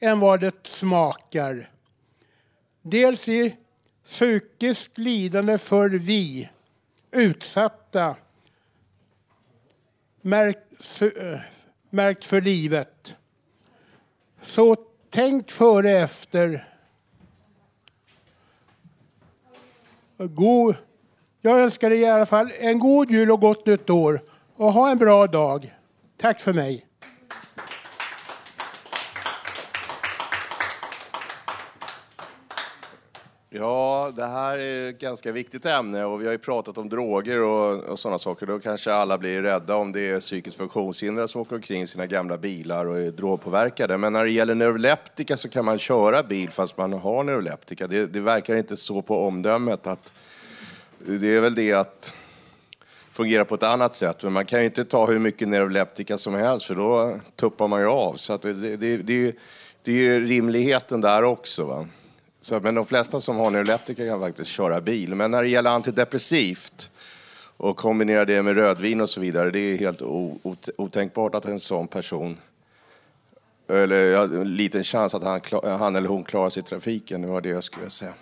[SPEAKER 17] än vad det smakar. Dels i psykiskt lidande för vi utsatta märkt, märkt för livet. Så tänk före efter. God, jag önskar dig i alla fall en god jul och gott nytt år. Och ha en bra dag. Tack för mig.
[SPEAKER 3] Ja, det här är ett ganska viktigt ämne och vi har ju pratat om droger och, och sådana saker. Då kanske alla blir rädda om det är psykiskt funktionshindrade som åker omkring i sina gamla bilar och är drogpåverkade. Men när det gäller neuroleptika så kan man köra bil fast man har neuroleptika. Det, det verkar inte så på omdömet att det är väl det att fungera på ett annat sätt. Men man kan ju inte ta hur mycket neuroleptika som helst för då tuppar man ju av. Så att det, det, det, det är rimligheten där också. Va? Så, men de flesta som har neuroleptika kan faktiskt köra bil. Men när det gäller antidepressivt och kombinera det med rödvin och så vidare, det är helt otänkbart att en sån person eller en liten chans att han, han eller hon klarar sig i trafiken. Det var det jag skulle säga.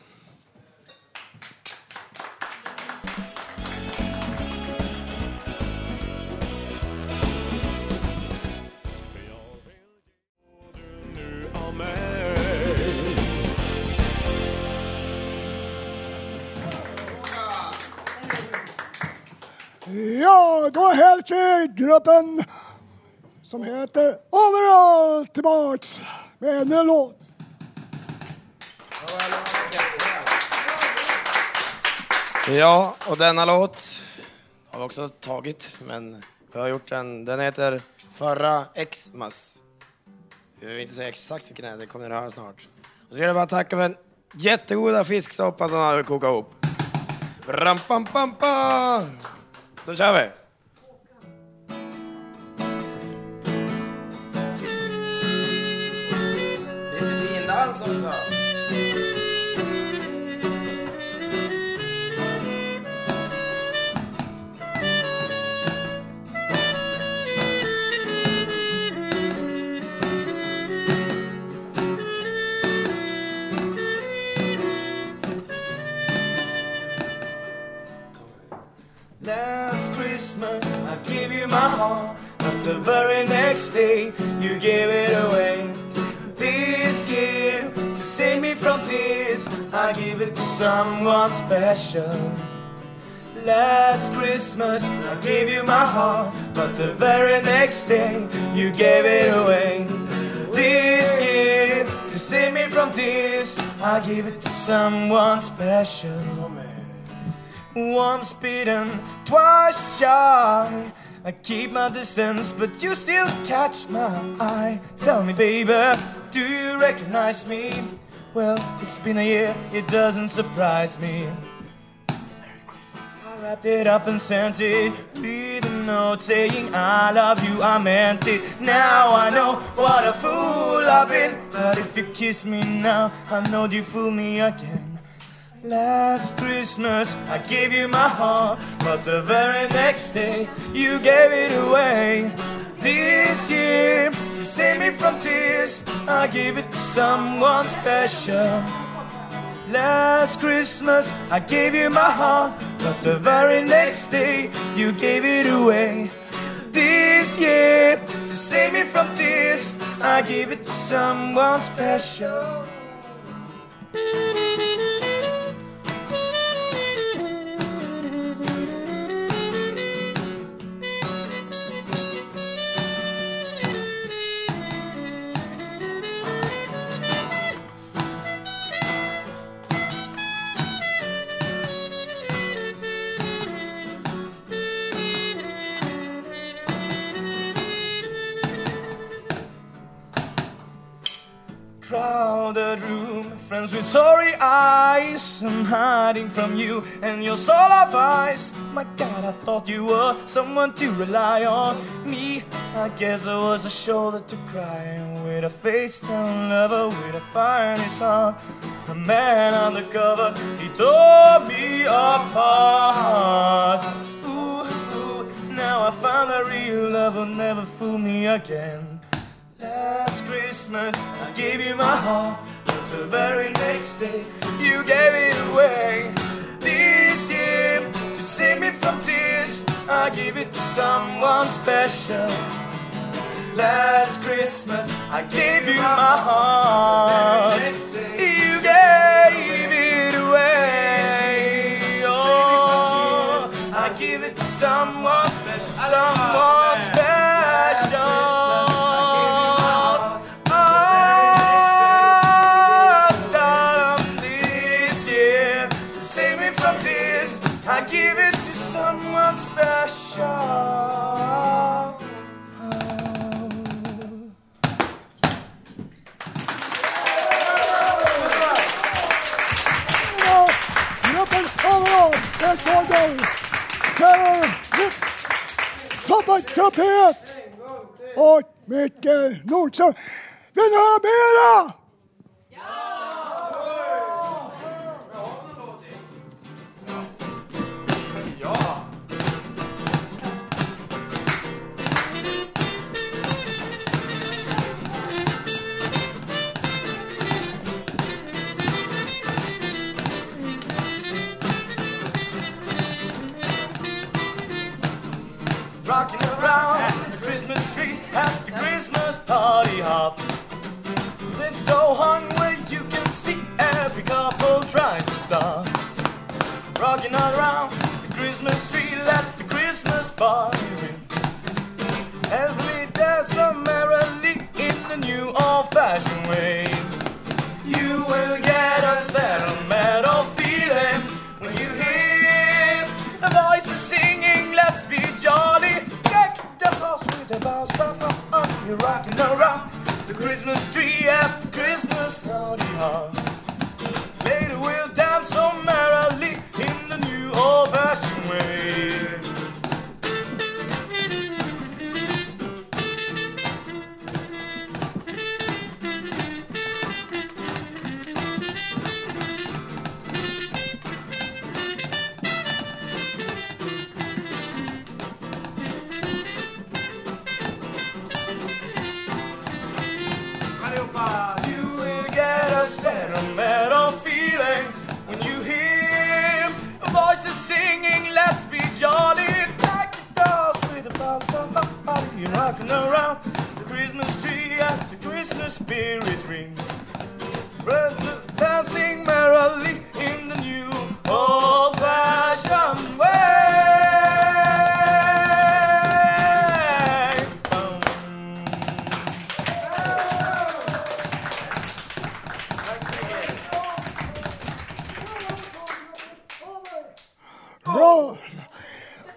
[SPEAKER 1] Ja, då hälsar gruppen som heter Overall tillbaks med en låt.
[SPEAKER 13] Ja, och denna låt har vi också tagit, men vi har gjort den. Den heter Förra Xmas. Vi vill inte säga exakt vilken det är, det kommer ni höra snart. Och så vill jag bara tacka för den jättegoda fisksoppa som har kokat ihop. Ram, pam, pam, pam. Då kör
[SPEAKER 2] gave you my heart, but the very next day you gave it away. This year, to save me from tears, I give it to someone special. Last Christmas I gave you my heart, but the very next day you gave it away. This year, to save me from tears, I give it to someone special. Once bitten, twice shy. I keep my distance, but you still catch my eye. Tell me, baby, do you recognize me? Well, it's been a year, it doesn't surprise me. I wrapped it up and sent it with a note saying I love you, I meant it. Now I know what a fool I've been. But if you kiss me now, I know you fool me again. Last Christmas I gave you my heart, but the very next day you gave it away. This year, to save me from tears, I give it to someone special. Last Christmas I gave you my heart, but the very next day you gave it away. This year, to save me from tears, I give it to someone special. Eyes. I'm hiding from you and your soul of ice. My God, I thought you were someone to rely on. Me, I guess I was a shoulder to cry on. With a face down lover, with a fire in his heart. A man undercover, he tore me apart. Ooh, ooh, now I found a real love will never fool me again. Last Christmas, I gave you my heart, the very next day, you gave it away. This year, to save me from tears, I give it to someone special. Last Christmas, I gave you my heart. You gave it away. Oh, I give it to someone, someone special.
[SPEAKER 1] Toppen Trumpet och Micke Nordström. Vill ni höra mera?
[SPEAKER 2] Ja!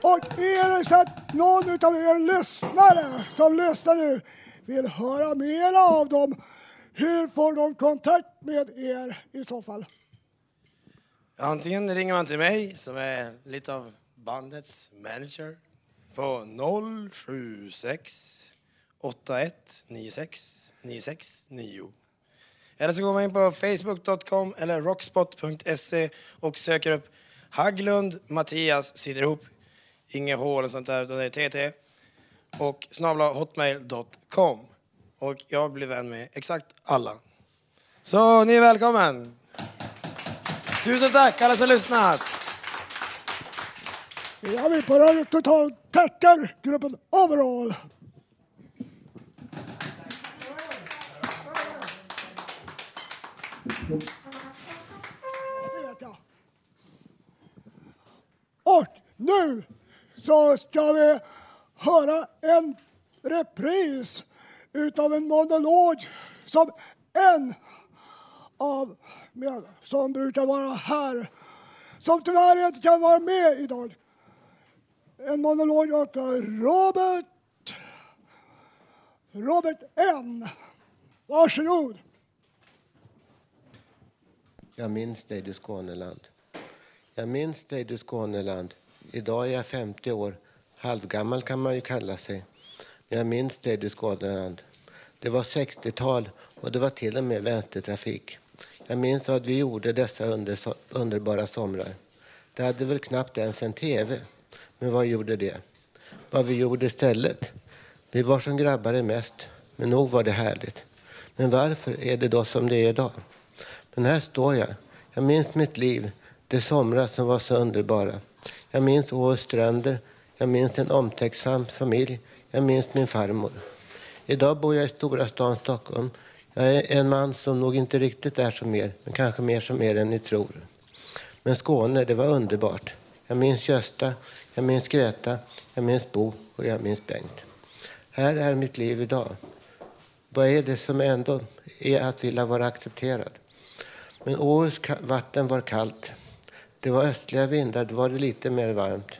[SPEAKER 1] Och är det så att någon av er lyssnare som lyssnar nu vill höra mer av dem, hur får de kontakt med er i så fall?
[SPEAKER 13] Antingen ringer man till mig som är lite av bandets manager på 076 81 96 96 9. Eller så går man in på facebook.com eller rockspot.se och söker upp Haglund Mattias, sitter ihop, inget hål eller sånt där utan det är TT och snabla hotmail.com. Och jag blir vän med exakt alla. Så ni är välkommen! Tusen tack alla som lyssnat!
[SPEAKER 1] Ja, vi på Radio Total tackar gruppen Overall. Det vet jag. Och nu så ska vi höra en repris utav en monolog som en av med, som brukar vara här, som tyvärr inte kan vara med idag. En monolog av Robert, Robert N. Varsågod.
[SPEAKER 18] Jag minns dig, du Skåneland. Jag minns dig, du Skåneland. Idag är jag 50 år. Halvgammal kan man ju kalla sig. Men jag minns dig, du Skåneland. Det var 60-tal och det var till och med vänstertrafik. Jag minns vad vi gjorde dessa under, underbara somrar. Det hade väl knappt ens en tv. Men vad gjorde det? Vad vi gjorde istället? Vi var som grabbar är mest, men nog var det härligt. Men varför är det då som det är idag? Men här står jag. Jag minns mitt liv, de somrar som var så underbara. Jag minns Åhus stränder, jag minns en omtänksam familj, jag minns min farmor. Idag bor jag i stora stan Stockholm. Jag är en man som nog inte riktigt är som er, men kanske mer som er än ni tror. Men Skåne, det var underbart. Jag minns Gösta, jag minns Greta, jag minns Bo och jag minns Bengt. Här är mitt liv idag. Vad är det som ändå är att vilja vara accepterad? Men Åhus vatten var kallt. Det var östliga vindar, då var det lite mer varmt.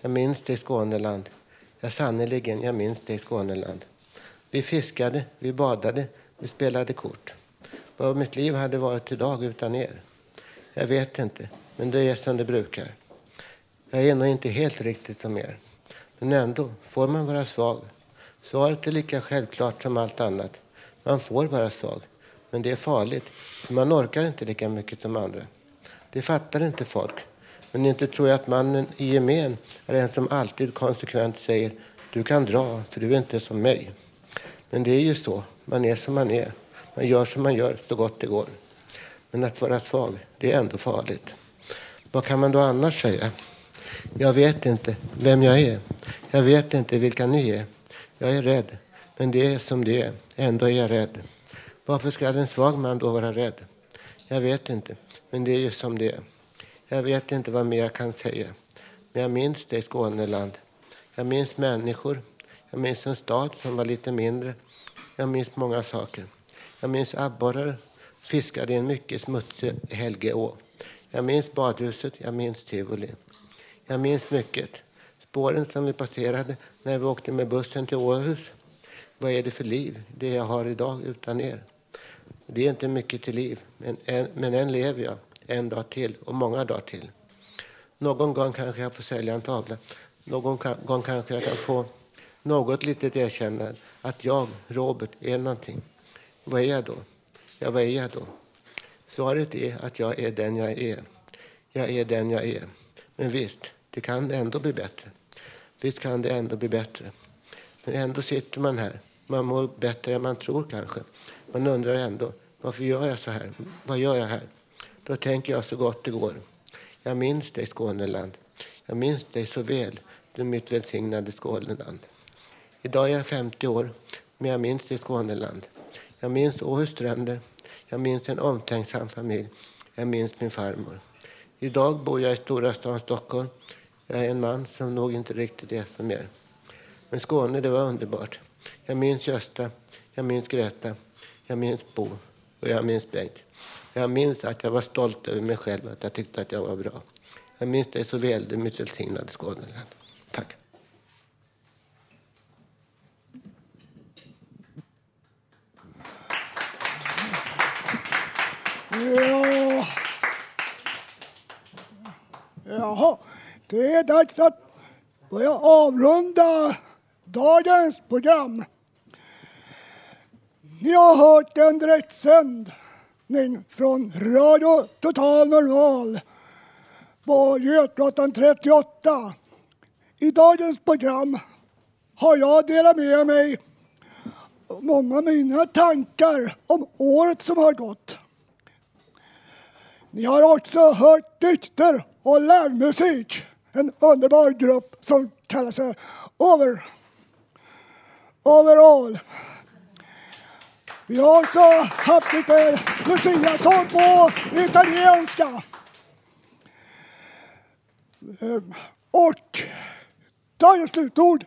[SPEAKER 18] Jag minns det i Skåneland. Ja, sannerligen, jag minns det i Skåneland. Vi fiskade, vi badade, vi spelade kort. Vad mitt liv hade varit idag utan er? Jag vet inte, men det är som det brukar. Jag är nog inte helt riktigt som er. Men ändå, får man vara svag? Svaret är lika självklart som allt annat. Man får vara svag. Men det är farligt, för man orkar inte lika mycket som andra. Det fattar inte folk. Men inte tror jag att mannen i gemen är en som alltid konsekvent säger du kan dra, för du är inte som mig. Men det är ju så. Man är som man är. Man gör som man gör så gott det går. Men att vara svag, det är ändå farligt. Vad kan man då annars säga? Jag vet inte vem jag är. Jag vet inte vilka ni är. Jag är rädd. Men det är som det är. Ändå är jag rädd. Varför ska en svag man då vara rädd? Jag vet inte. Men det är ju som det är. Jag vet inte vad mer jag kan säga. Men jag minns det i Skåneland. Jag minns människor. Jag minns en stad som var lite mindre. Jag minns många saker. Jag minns abborrar fiskade i en mycket smutsig Helgeå. Jag minns badhuset, jag minns tivoli. Jag minns mycket. Spåren som vi passerade när vi åkte med bussen till Åhus. Vad är det för liv, det jag har idag utan er? Det är inte mycket till liv, men än, men än lever jag en dag till och många dagar till. Någon gång kanske jag får sälja en tavla. Någon gång kanske jag kan få något litet erkännande att jag, Robert, är någonting. Vad är jag då? Ja, vad är jag då? Svaret är att jag är den jag är. Jag är den jag är. Men visst, det kan ändå bli bättre. Visst kan det ändå bli bättre. Men ändå sitter man här. Man mår bättre än man tror kanske. Man undrar ändå, varför gör jag så här? Vad gör jag här? Då tänker jag så gott det går. Jag minns dig, Skåneland. Jag minns dig så väl, du mitt välsignade Skåneland. Idag är jag 50 år, men jag minns dig, Skåneland. Jag minns Åhus stränder. Jag minns en omtänksam familj. Jag minns min farmor. Idag bor jag i stora stan Stockholm. Jag är en man som nog inte riktigt är som er. Men Skåne, det var underbart. Jag minns Gösta, jag minns Greta, jag minns Bo och jag minns Bengt. Jag minns att jag var stolt över mig själv, att jag tyckte att jag var bra. Jag minns dig så väl, du mitt välsignade Skåneland. Tack. Ja.
[SPEAKER 1] Jaha, det är dags att börja avrunda dagens program. Ni har hört en direktsänd direktsändning från Radio Total Normal på Götgatan 38. I dagens program har jag delat med mig många av mina tankar om året som har gått. Ni har också hört dikter och lärmusik. En underbar grupp som kallar sig Over. Overall. Vi har också haft lite luciasång på italienska. Eh, och dagens slutord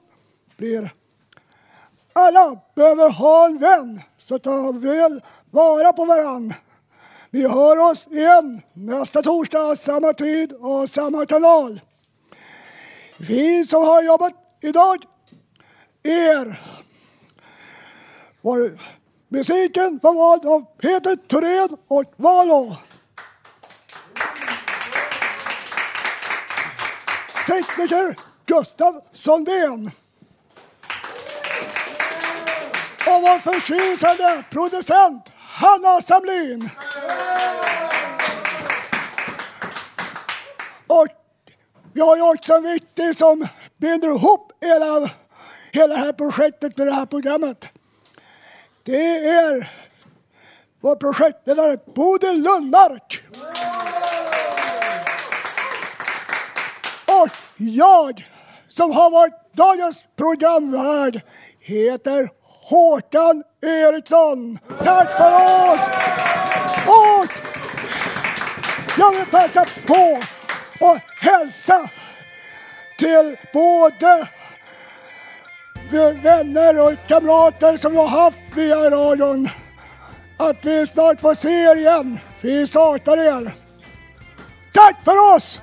[SPEAKER 1] blir alla behöver ha en vän, så ta väl vara på varann. Vi hör oss igen nästa torsdag, samma tid och samma kanal. Vi som har jobbat idag, er. Var, musiken var vald av Peter Thorén och Valo. Tekniker Gustav Sondén. Och vår förtjusande producent Hanna Samlin. Och vi har ju också en viktig som binder ihop hela, hela det här projektet med det här programmet. Det är vår projektledare Bodil Lundmark. Och jag som har varit dagens programvärd heter Håkan Eriksson. Tack för oss! Och jag vill passa på att hälsa till både vänner och kamrater som jag haft via radion att vi snart får se er igen. Vi saknar er. Tack för oss!